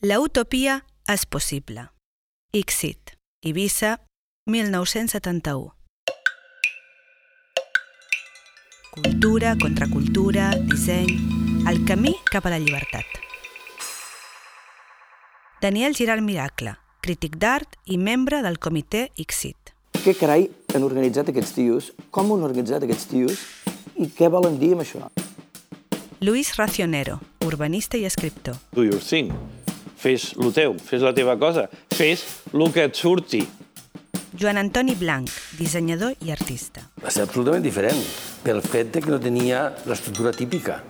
La utopia és possible. Ixit, Eivissa, 1971. Cultura, contracultura, disseny, el camí cap a la llibertat. Daniel Giral Miracle, crític d'art i membre del comitè Ixit. Què carai han organitzat aquests tios? Com han organitzat aquests tios? I què volen dir amb això? Luis Racionero, urbanista i escriptor. Do your thing. Fes lo teu, fes la teva cosa, fes el que et surti. Joan Antoni Blanc, dissenyador i artista. Va ser absolutament diferent, pel fet que no tenia l'estructura típica.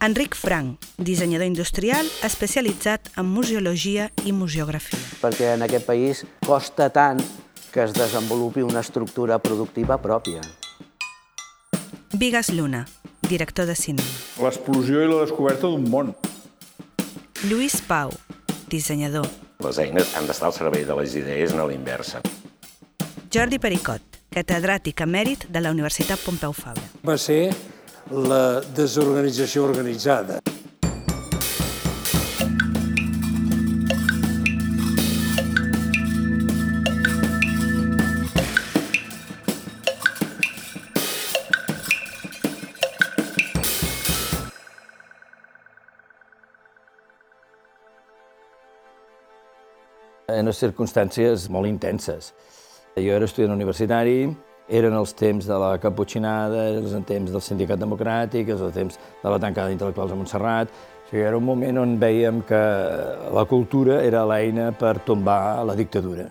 Enric Frank, dissenyador industrial especialitzat en museologia i museografia. perquè en aquest país costa tant que es desenvolupi una estructura productiva pròpia. Vigas Luna, director de cinema. l'explosió i la descoberta d'un món. Lluís Pau, dissenyador. Les eines han d'estar al servei de les idees, no a l'inversa. Jordi Pericot, catedràtic emèrit de la Universitat Pompeu Fabra. va ser la desorganització organitzada. En unes circumstàncies molt intenses. Jo era estudiant universitari, eren els temps de la caputxinada, els temps del sindicat democràtic, els temps de la tancada d'intel·lectuals a Montserrat. O sigui, era un moment on veiem que la cultura era l'eina per tombar la dictadura.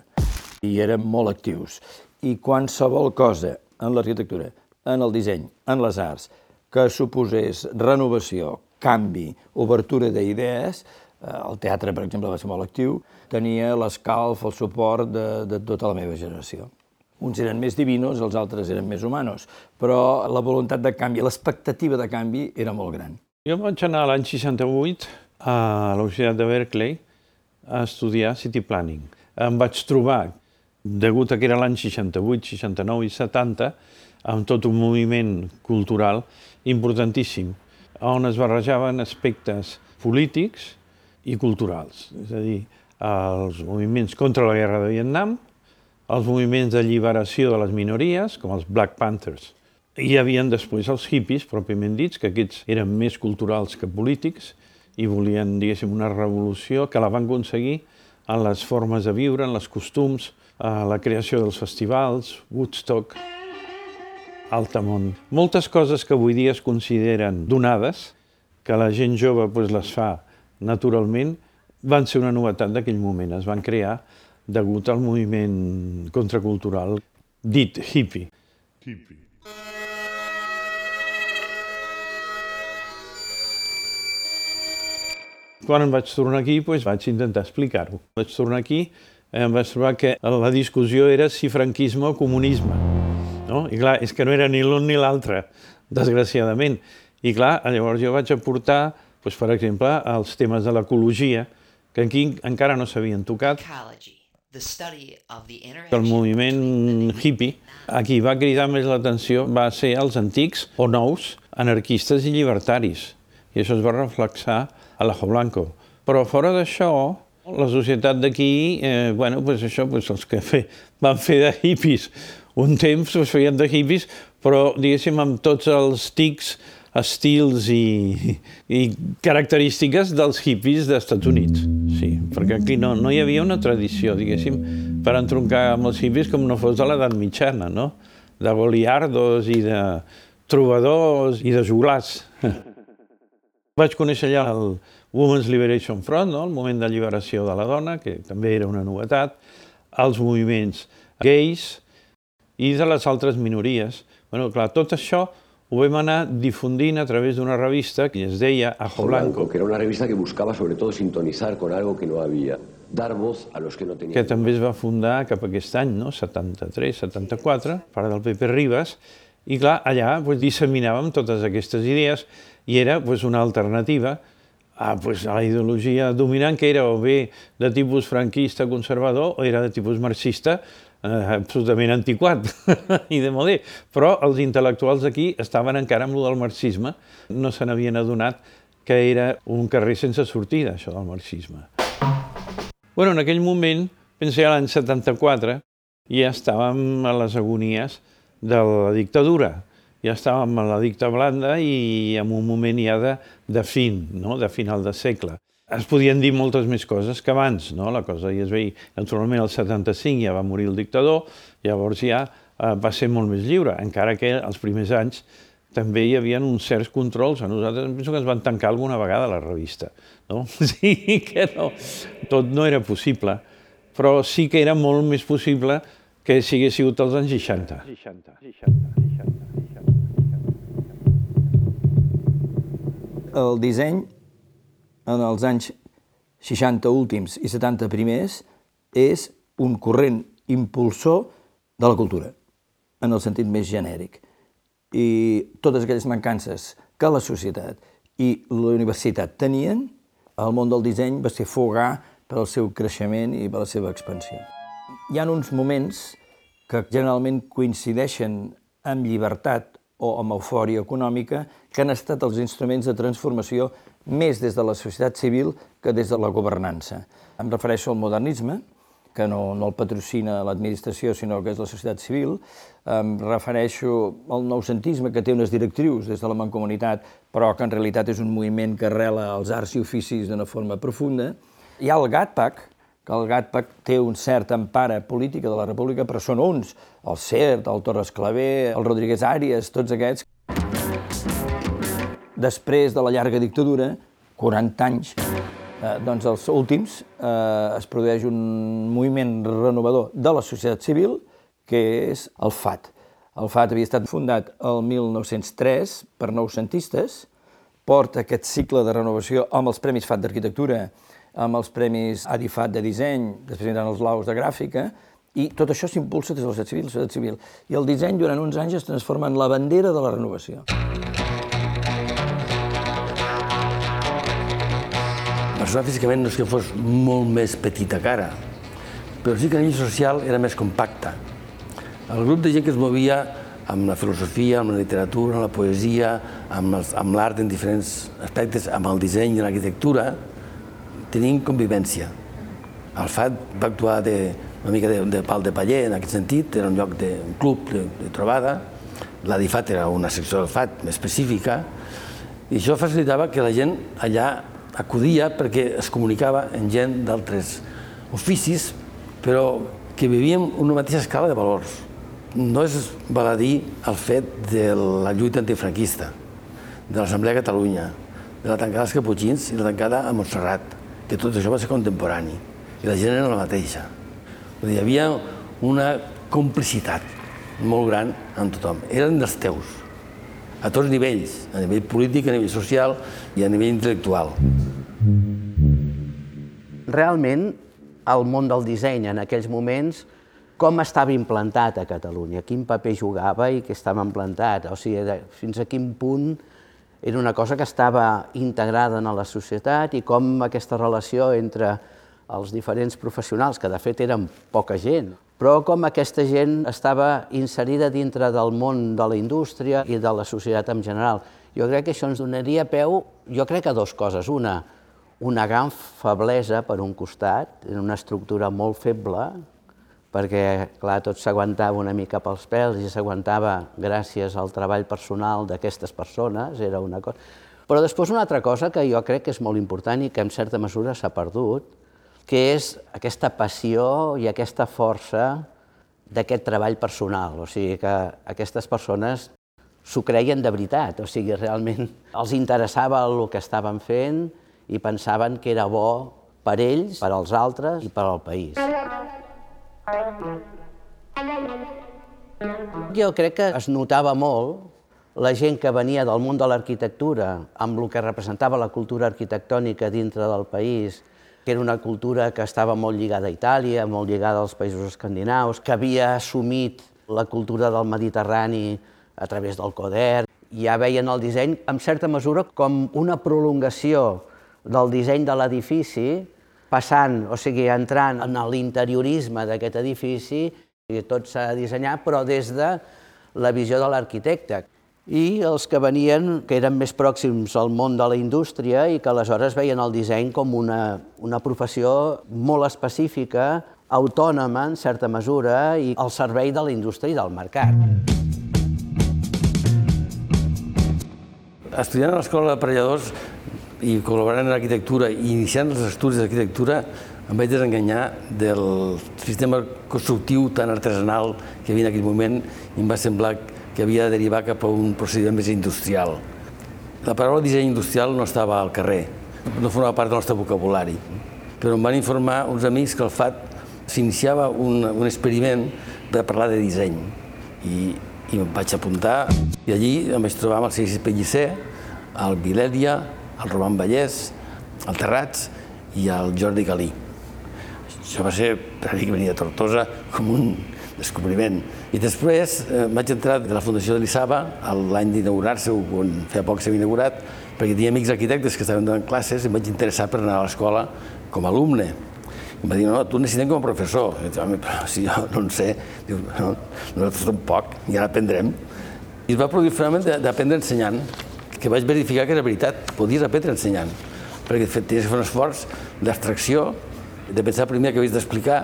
I érem molt actius. I qualsevol cosa en l'arquitectura, en el disseny, en les arts, que suposés renovació, canvi, obertura d'idees, el teatre, per exemple, va ser molt actiu, tenia l'escalf, el suport de, de tota la meva generació. Uns eren més divinos, els altres eren més humanos, però la voluntat de canvi, l'expectativa de canvi era molt gran. Jo vaig anar l'any 68 a la Universitat de Berkeley a estudiar City Planning. Em vaig trobar, degut a que era l'any 68, 69 i 70, amb tot un moviment cultural importantíssim, on es barrejaven aspectes polítics i culturals. És a dir, els moviments contra la guerra de Vietnam, els moviments d'alliberació de les minories, com els Black Panthers. I hi havia després els hippies, pròpiament dits, que aquests eren més culturals que polítics i volien, diguéssim, una revolució que la van aconseguir en les formes de viure, en les costums, a la creació dels festivals, Woodstock, Altamont. Moltes coses que avui dia es consideren donades, que la gent jove pues, les fa naturalment, van ser una novetat d'aquell moment. Es van crear degut al moviment contracultural dit hippie. Hippie. Quan em vaig tornar aquí, doncs vaig intentar explicar-ho. Vaig tornar aquí, eh, em vaig trobar que la discussió era si franquisme o comunisme. No? I clar, és que no era ni l'un ni l'altre, desgraciadament. I clar, llavors jo vaig aportar, doncs, per exemple, els temes de l'ecologia, que aquí encara no s'havien tocat. El moviment hippie, a qui va cridar més l'atenció va ser els antics o nous anarquistes i llibertaris. I això es va reflexar a l'Ajo Blanco. Però fora d'això, la societat d'aquí, eh, bueno, pues això, pues els que fe, van fer de hippies un temps, pues feien de hippies, però diguéssim amb tots els tics, estils i, i característiques dels hippies dels Estats Units. Sí, perquè aquí no, no hi havia una tradició, diguéssim, per entroncar amb els hippies com no fos de l'edat mitjana, no? De goliardos i de trobadors i de joglars. Vaig conèixer allà el Women's Liberation Front, no? el moment de lliberació de la dona, que també era una novetat, els moviments gais i de les altres minories. Bueno, clar, tot això ho vam anar difundint a través d'una revista que es deia Ajo Blanco, que era una revista que buscaba sobre todo sintonizar con algo que no había, dar voz a los que no tenían. que també es va fundar cap aquest any, no? 73, 74, part del Pepe Ribas, i clar, allà pues, disseminàvem totes aquestes idees i era pues, una alternativa a, pues, a la ideologia dominant, que era o bé de tipus franquista conservador o era de tipus marxista eh, absolutament antiquat i de modé. Però els intel·lectuals aquí estaven encara amb lo del marxisme, no se n'havien adonat que era un carrer sense sortida, això del marxisme. Bueno, en aquell moment, pensé a l'any 74, ja estàvem a les agonies de la dictadura. Ja estàvem a la dicta blanda i en un moment ja de, de fin, no? de final de segle. Es podien dir moltes més coses que abans, no? la cosa ja es veia. Naturalment, el 75 ja va morir el dictador, llavors ja eh, va ser molt més lliure, encara que els primers anys també hi havia uns certs controls. A nosaltres penso que ens van tancar alguna vegada la revista. No? Sí que no, tot no era possible, però sí que era molt més possible que si hagués sigut els anys 60. 60, 60, 60. El disseny en els anys 60 últims i 70 primers és un corrent impulsor de la cultura, en el sentit més genèric. I totes aquelles mancances que la societat i la universitat tenien, el món del disseny va ser fogar per al seu creixement i per la seva expansió. Hi ha uns moments que generalment coincideixen amb llibertat o amb eufòria econòmica que han estat els instruments de transformació més des de la societat civil que des de la governança. Em refereixo al modernisme, que no, no el patrocina l'administració, sinó que és la societat civil. Em refereixo al noucentisme, que té unes directrius des de la mancomunitat, però que en realitat és un moviment que arrela els arts i oficis d'una forma profunda. Hi ha el GATPAC, que el GATPAC té un cert empara política de la República, però són uns, el CERT, el Torres Clavé, el Rodríguez Àries, tots aquests. Després de la llarga dictadura, 40 anys, eh, doncs els últims, eh, es produeix un moviment renovador de la societat civil, que és el FAT. El FAT havia estat fundat el 1903 per noucentistes, porta aquest cicle de renovació amb els Premis FAT d'Arquitectura, amb els Premis ADIFAT de disseny, després vindran els Laus de gràfica, i tot això s'impulsa des de la societat civil, la societat civil. I el disseny durant uns anys es transforma en la bandera de la renovació. Persona físicament no és que fos molt més petita cara, però sí que a nivell social era més compacta. El grup de gent que es movia amb la filosofia, amb la literatura, amb la poesia, amb l'art en diferents aspectes, amb el disseny i l'arquitectura, tenien convivència. El FAT va actuar de, una mica de, de pal de paller en aquest sentit, era un lloc de un club de, de trobada, la DIFAT era una secció del FAT específica, i això facilitava que la gent allà acudia perquè es comunicava amb gent d'altres oficis, però que vivíem una mateixa escala de valors. No és baladí el fet de la lluita antifranquista, de l'Assemblea de Catalunya, de la tancada dels Caputxins i la tancada a Montserrat, que tot això va ser contemporani, i la gent era la mateixa. Hi havia una complicitat molt gran amb tothom. Eren dels teus, a tots nivells, a nivell polític, a nivell social i a nivell intel·lectual. Realment, el món del disseny en aquells moments, com estava implantat a Catalunya, quin paper jugava i què estava implantat, o sigui, fins a quin punt era una cosa que estava integrada en la societat i com aquesta relació entre els diferents professionals, que de fet eren poca gent, però com aquesta gent estava inserida dintre del món de la indústria i de la societat en general. Jo crec que això ens donaria peu, jo crec que dues coses. Una, una gran feblesa per un costat, en una estructura molt feble, perquè, clar, tot s'aguantava una mica pels pèls i s'aguantava gràcies al treball personal d'aquestes persones, era una cosa... Però després una altra cosa que jo crec que és molt important i que en certa mesura s'ha perdut, que és aquesta passió i aquesta força d'aquest treball personal. O sigui, que aquestes persones s'ho creien de veritat, o sigui, realment els interessava el que estaven fent i pensaven que era bo per ells, per als altres i per al país. Jo crec que es notava molt la gent que venia del món de l'arquitectura, amb el que representava la cultura arquitectònica dintre del país, que era una cultura que estava molt lligada a Itàlia, molt lligada als països escandinaus, que havia assumit la cultura del Mediterrani a través del Coder. Ja veien el disseny, en certa mesura, com una prolongació del disseny de l'edifici, passant, o sigui, entrant en l'interiorisme d'aquest edifici, i tot s'ha de dissenyar, però des de la visió de l'arquitecte. I els que venien, que eren més pròxims al món de la indústria i que aleshores veien el disseny com una, una professió molt específica, autònoma en certa mesura i al servei de la indústria i del mercat. Estudiant a l'Escola d'Aparelladors i col·laborant en arquitectura i iniciant els estudis d'arquitectura, em vaig desenganyar del sistema constructiu tan artesanal que havia en aquell moment i em va semblar que havia de derivar cap a un procediment més industrial. La paraula disseny industrial no estava al carrer, no formava part del nostre vocabulari, però em van informar uns amics que al FAT s'iniciava un, un experiment de parlar de disseny i, i em vaig apuntar i allí em vaig trobar amb el César Pellicer, el Vilèdia, el Roman Vallès, el Terrats i el Jordi Galí. Això va ser, per mi que venia de Tortosa, com un descobriment. I després eh, vaig entrar de la Fundació de l'Issaba l'any d'inaugurar-se, quan feia poc s'havia inaugurat, perquè tenia amics arquitectes que estaven donant classes i em vaig interessar per anar a l'escola com a alumne. I em va dir, no, tu necessitem com a professor. I dic, però si jo no en sé, diu, no, nosaltres tampoc, i ara aprendrem. I es va produir fenomen d'aprendre ensenyant, que vaig verificar que era veritat, podies aprendre ensenyant, perquè tenies que fer un esforç d'abstracció, de pensar primer que havies d'explicar,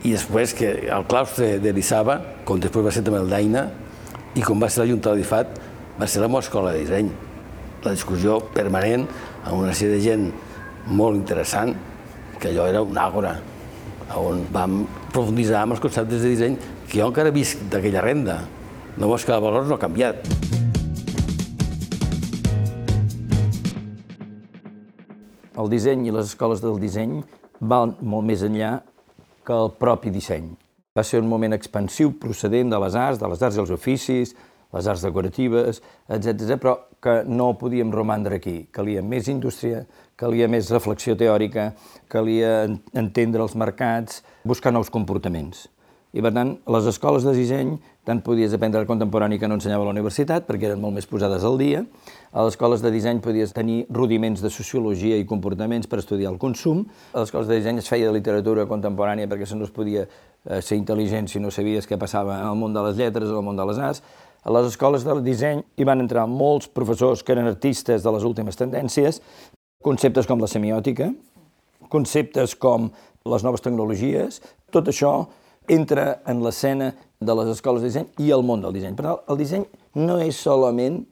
i després que el claustre de l'Issaba, com després va ser també el d'Aina, i com va ser la Junta de l'IFAT, va ser la meva escola de disseny. La discussió permanent amb una sèrie de gent molt interessant, que allò era un àgora, on vam profunditzar amb els conceptes de disseny que jo encara visc d'aquella renda. No veus que el valor no ha canviat. El disseny i les escoles del disseny van molt més enllà que el propi disseny. Va ser un moment expansiu procedent de les arts, de les arts i els oficis, les arts decoratives, etc, però que no podíem romandre aquí. Calia més indústria, calia més reflexió teòrica, calia entendre els mercats, buscar nous comportaments. I, per tant, les escoles de disseny, tant podies aprendre el contemporani que no ensenyava a la universitat, perquè eren molt més posades al dia. A les escoles de disseny podies tenir rudiments de sociologia i comportaments per estudiar el consum. A les escoles de disseny es feia de literatura contemporània perquè se no es podia eh, ser intel·ligent si no sabies què passava en el món de les lletres o el món de les arts. A les escoles de disseny hi van entrar molts professors que eren artistes de les últimes tendències, conceptes com la semiòtica, conceptes com les noves tecnologies, tot això entra en l'escena de les escoles de disseny i el món del disseny. Per tant, el disseny no és solament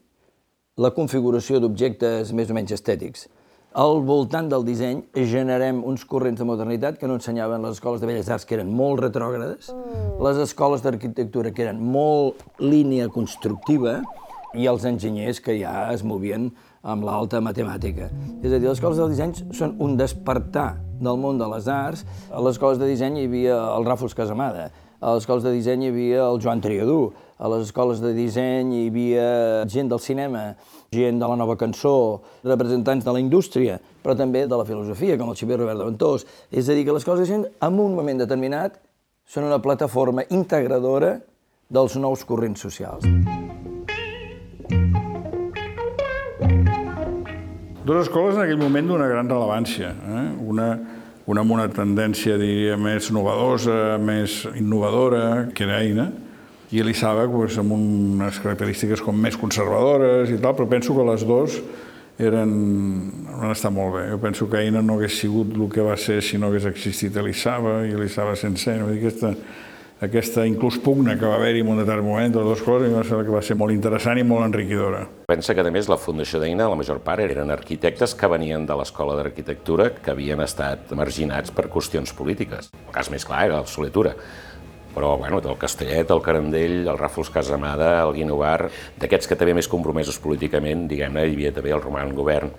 la configuració d'objectes més o menys estètics. Al voltant del disseny generem uns corrents de modernitat que no ensenyaven les escoles de belles arts, que eren molt retrògrades, mm. les escoles d'arquitectura, que eren molt línia constructiva, i els enginyers que ja es movien amb l'alta matemàtica. És a dir, les escoles del disseny són un despertar del món de les arts. A les escoles de disseny hi havia el Ràfols Casamada, a les escoles de disseny hi havia el Joan Triadú, a les escoles de disseny hi havia gent del cinema, gent de la nova cançó, representants de la indústria, però també de la filosofia, com el Xavier Robert de Ventós. És a dir, que les escoles de disseny, en un moment determinat, són una plataforma integradora dels nous corrents socials. Dues escoles en aquell moment d'una gran rellevància. Eh? Una, una amb una tendència, diria, més novedosa, més innovadora, que era Eina, i l'Issaba pues, amb unes característiques com més conservadores i tal, però penso que les dues eren, van estar molt bé. Jo penso que Eina no hagués sigut el que va ser si no hagués existit l'Issaba i l'Issaba sense. No? Aquesta, aquesta inclús pugna que va haver-hi en un determinat moment de dues coses, va que va ser molt interessant i molt enriquidora. Pensa que, a més, la Fundació d'Eina, la major part, eren arquitectes que venien de l'Escola d'Arquitectura que havien estat marginats per qüestions polítiques. El cas més clar era el Soletura. Però, bueno, del Castellet, el Carandell, el Ràfols Casamada, el Guinovar, d'aquests que també més compromesos políticament, diguem-ne, hi havia també el Roman Govern,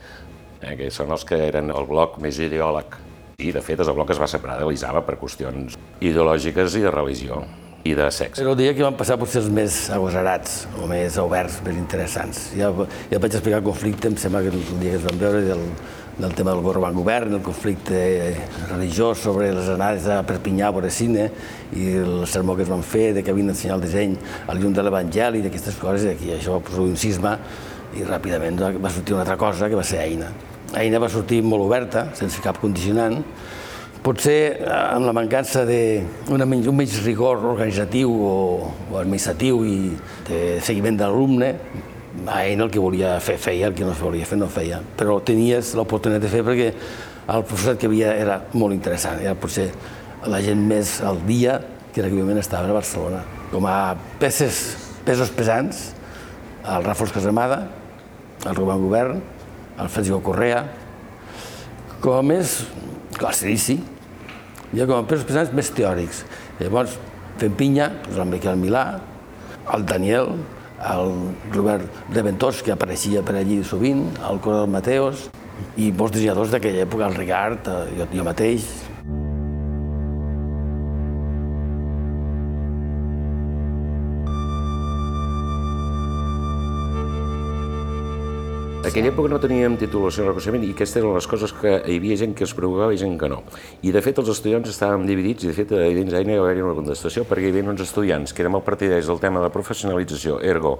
eh, que són els que eren el bloc més ideòleg i, de fet, el bloc es va separar de l'Isaba per qüestions ideològiques i de religió i de sexe. Però el dia que van passar potser els més agosarats, o més oberts, més interessants. Ja, ja vaig explicar el conflicte, em sembla que el dia que es van veure, del, del tema del Gorban Govern, el conflicte religiós sobre les anades a Perpinyà a cine i el sermó que es van fer de que havien d'ensenyar el disseny al llum de l'Evangeli, d'aquestes coses, i aquí això va produir un cisma i ràpidament va sortir una altra cosa que va ser Eina. Eina va sortir molt oberta, sense cap condicionant, Potser eh, amb la mancança d'un menys, rigor organitzatiu o, o administratiu i de seguiment de l'alumne, a ell el que volia fer feia, el que no volia fer no feia. Però tenies l'oportunitat de fer perquè el professor que havia era molt interessant, era potser la gent més al dia que en estava a Barcelona. Com a peces, pesos pesants, el Ràfols Casamada, el Rubén Govern, el Francisco Correa, com a més, el Sirici, ha com a pesos pesants més teòrics. Llavors, fent pinya, doncs el Miquel Milà, el Daniel, el Robert Reventós, que apareixia per allí sovint, el Coral Mateos, i molts dissenyadors d'aquella època, el Ricard, eh, jo, jo mateix, aquella època no teníem titulació de reconeixement i aquestes eren les coses que hi havia gent que es preocupava i gent que no. I de fet els estudiants estàvem dividits i de fet dins d'Aina hi va haver una contestació perquè hi havia uns estudiants que érem el partidaris del tema de professionalització, ergo,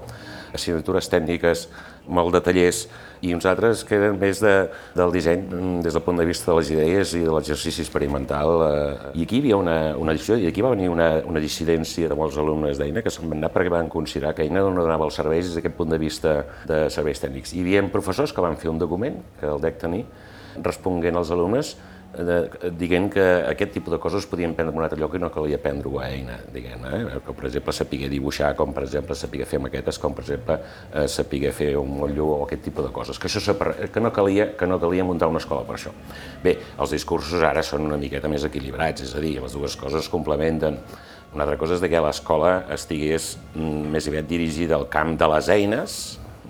assignatures tècniques, molt de tallers, i uns altres que eren més de, del disseny mm, des del punt de vista de les idees i de l'exercici experimental. Eh. I aquí hi havia una, una edició, i aquí va venir una, una dissidència de molts alumnes d'Eina que se'n van anar perquè van considerar que Eina no donava els serveis des d'aquest punt de vista de serveis tècnics. Hi havia professors que van fer un document, que el DEC tenir, responguent als alumnes de, dient que aquest tipus de coses es podien prendre en un altre lloc i no calia prendre-ho a eina, diguem, eh? com per exemple saber dibuixar, com per exemple saber fer maquetes, com per exemple eh, fer un motllo o aquest tipus de coses, que, això que, no calia, que no calia muntar una escola per això. Bé, els discursos ara són una miqueta més equilibrats, és a dir, les dues coses es complementen. Una altra cosa és que l'escola estigués mm, més aviat dirigida al camp de les eines,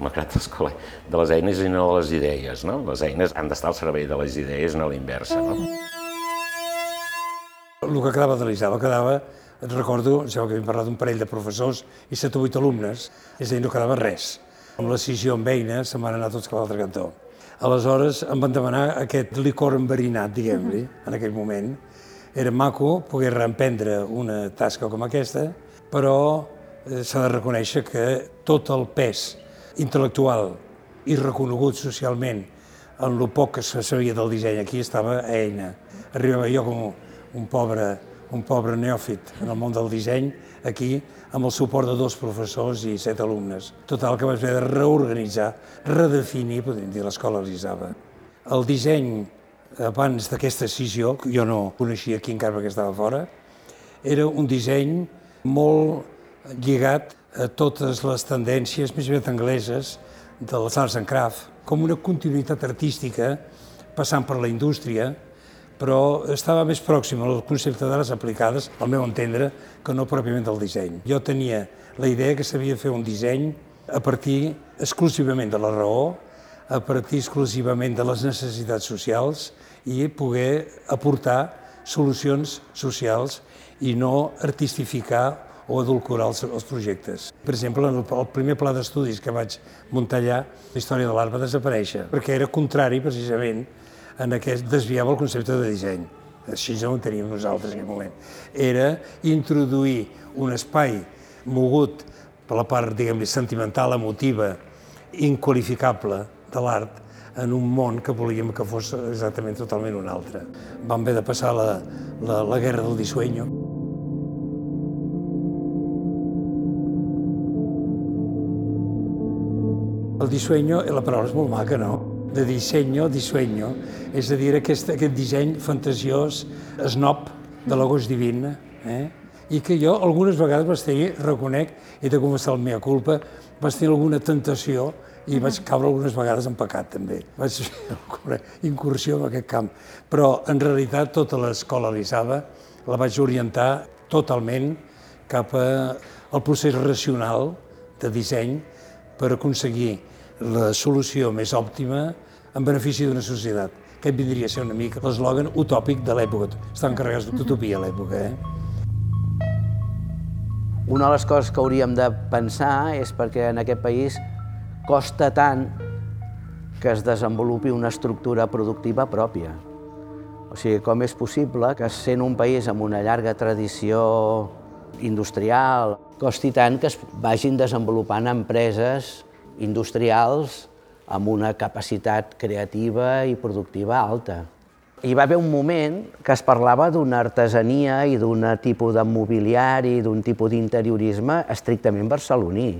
malgrat l'escola, de les eines i no de les idees. No? Les eines han d'estar al servei de les idees, no a l'inversa. No? El que quedava de l'Isaba quedava, et recordo, ja que hem parlat d'un parell de professors i 7 o 8 alumnes, és a dir, no quedava res. Amb la decisió amb eina se'n van anar tots cap a l'altre cantó. Aleshores em van demanar aquest licor enverinat, diguem-li, en aquell moment. Era maco poder reemprendre una tasca com aquesta, però eh, s'ha de reconèixer que tot el pes intel·lectual i reconegut socialment en el poc que se sabia del disseny aquí estava a Eina. Arribava jo com un pobre, un pobre neòfit en el món del disseny aquí amb el suport de dos professors i set alumnes. Total que vaig haver de reorganitzar, redefinir, podríem dir, l'escola Elisava. El disseny, abans d'aquesta decisió, que jo no coneixia aquí encara perquè estava fora, era un disseny molt lligat totes les tendències més aviat angleses de les arts en craft, com una continuïtat artística passant per la indústria, però estava més pròxim al concepte d'arts aplicades, al meu entendre, que no pròpiament del disseny. Jo tenia la idea que s'havia de fer un disseny a partir exclusivament de la raó, a partir exclusivament de les necessitats socials i poder aportar solucions socials i no artistificar o edulcorar els, els projectes. Per exemple, en el, el primer pla d'estudis que vaig muntar allà, la història de l'art va desaparèixer, perquè era contrari, precisament, en aquest desviava el concepte de disseny. Així no ho teníem nosaltres en aquell moment. Era introduir un espai mogut per la part, diguem-ne, sentimental, emotiva, inqualificable de l'art, en un món que volíem que fos exactament totalment un altre. Vam haver de passar la, la, la guerra del disueño. El disueño, la paraula és molt maca, no? De dissenyo, disueño, és a dir, aquest, aquest disseny fantasiós, snob, de l'agost divina, eh? i que jo algunes vegades vaig tenir, reconec, he de confessar el mea culpa, vaig tenir alguna tentació i vaig caure algunes vegades en pecat, també. Vaig fer alguna incursió en aquest camp. Però, en realitat, tota l'escola Elisava la vaig orientar totalment cap al procés racional de disseny per aconseguir la solució més òptima en benefici d'una societat. Aquest vindria a ser una mica l'eslògan utòpic de l'època. Estan carregats d'utopia a l'època, eh? Una de les coses que hauríem de pensar és perquè en aquest país costa tant que es desenvolupi una estructura productiva pròpia. O sigui, com és possible que sent un país amb una llarga tradició industrial, costi tant que es vagin desenvolupant empreses industrials amb una capacitat creativa i productiva alta. Hi va haver un moment que es parlava d'una artesania i d'un tipus de mobiliari, d'un tipus d'interiorisme estrictament barceloní.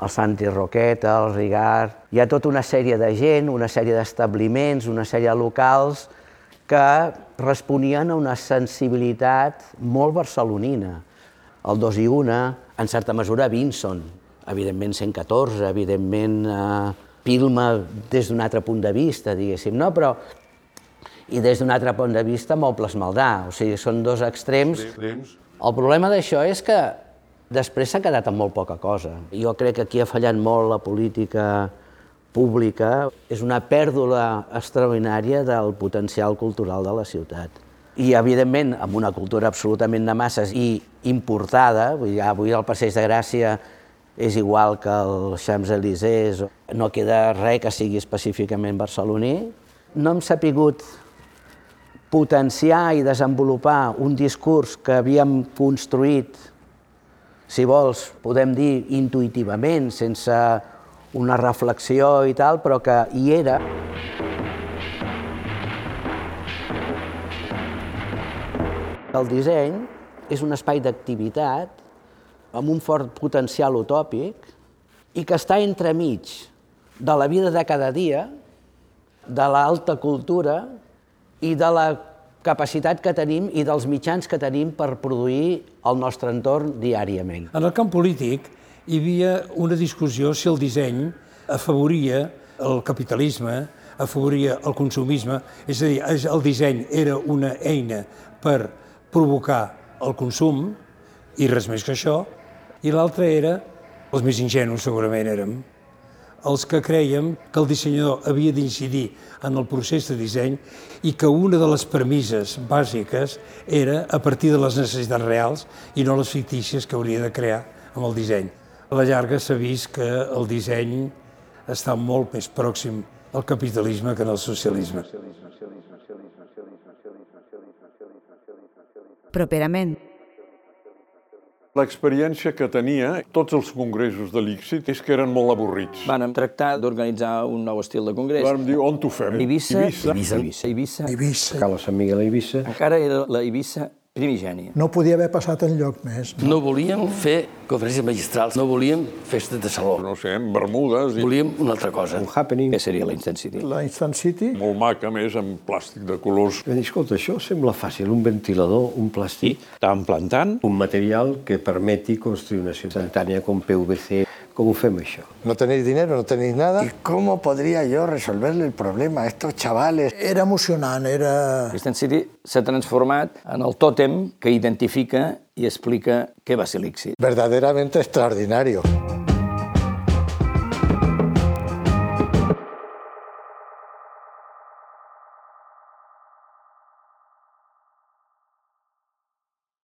El Santi Roqueta, el Rigard... Hi ha tota una sèrie de gent, una sèrie d'establiments, una sèrie de locals que responien a una sensibilitat molt barcelonina. El dos i una, en certa mesura Vinson, evidentment 114, evidentment eh, Pilma des d'un altre punt de vista, diguéssim, no? però i des d'un altre punt de vista Mobles Maldà, o sigui, són dos extrems. El problema d'això és que després s'ha quedat amb molt poca cosa. Jo crec que aquí ha fallat molt la política pública, és una pèrdua extraordinària del potencial cultural de la ciutat. I, evidentment, amb una cultura absolutament de masses i importada, vull dir, avui el Passeig de Gràcia és igual que el Champs-Élysées, no queda res que sigui específicament barceloní. No hem sapigut potenciar i desenvolupar un discurs que havíem construït, si vols, podem dir intuïtivament, sense una reflexió i tal, però que hi era. El disseny és un espai d'activitat amb un fort potencial utòpic i que està entremig de la vida de cada dia, de l'alta cultura i de la capacitat que tenim i dels mitjans que tenim per produir el nostre entorn diàriament. En el camp polític hi havia una discussió si el disseny afavoria el capitalisme, afavoria el consumisme, és a dir, el disseny era una eina per provocar el consum, i res més que això, i l'altre era, els més ingenus segurament érem, els que creiem que el dissenyador havia d'incidir en el procés de disseny i que una de les premisses bàsiques era a partir de les necessitats reals i no les fictícies que hauria de crear amb el disseny. A la llarga s'ha vist que el disseny està molt més pròxim al capitalisme que al socialisme. Properament. L'experiència que tenia tots els congressos de l'ICSIT és que eren molt avorrits. Vam tractar d'organitzar un nou estil de congrés. Vam dir, on t'ho fem? Eivissa. Eivissa. Eivissa. Eivissa. Eivissa. Cala Sant Miguel a Eivissa. Encara era la Eivissa primigènia. No podia haver passat en lloc més. No volíem fer conferències magistrals, no volíem festes de saló. No sé, en Bermudes... I... Volíem una altra cosa. Un happening. Què seria la Instant City? La Instant City... Molt maca, més, amb plàstic de colors. Dir, escolta, això sembla fàcil, un ventilador, un plàstic... Estàvem plantant. Un material que permeti construir una ciutat instantània com PVC. Com ho fem, això? No tenéis dinero, no tenéis nada. ¿Y cómo podría yo resolverle el problema a estos chavales? Era emocionant, era... Instant City s'ha transformat en el tòtem que identifica i explica què va ser l'ICSI. Verdaderamente extraordinario.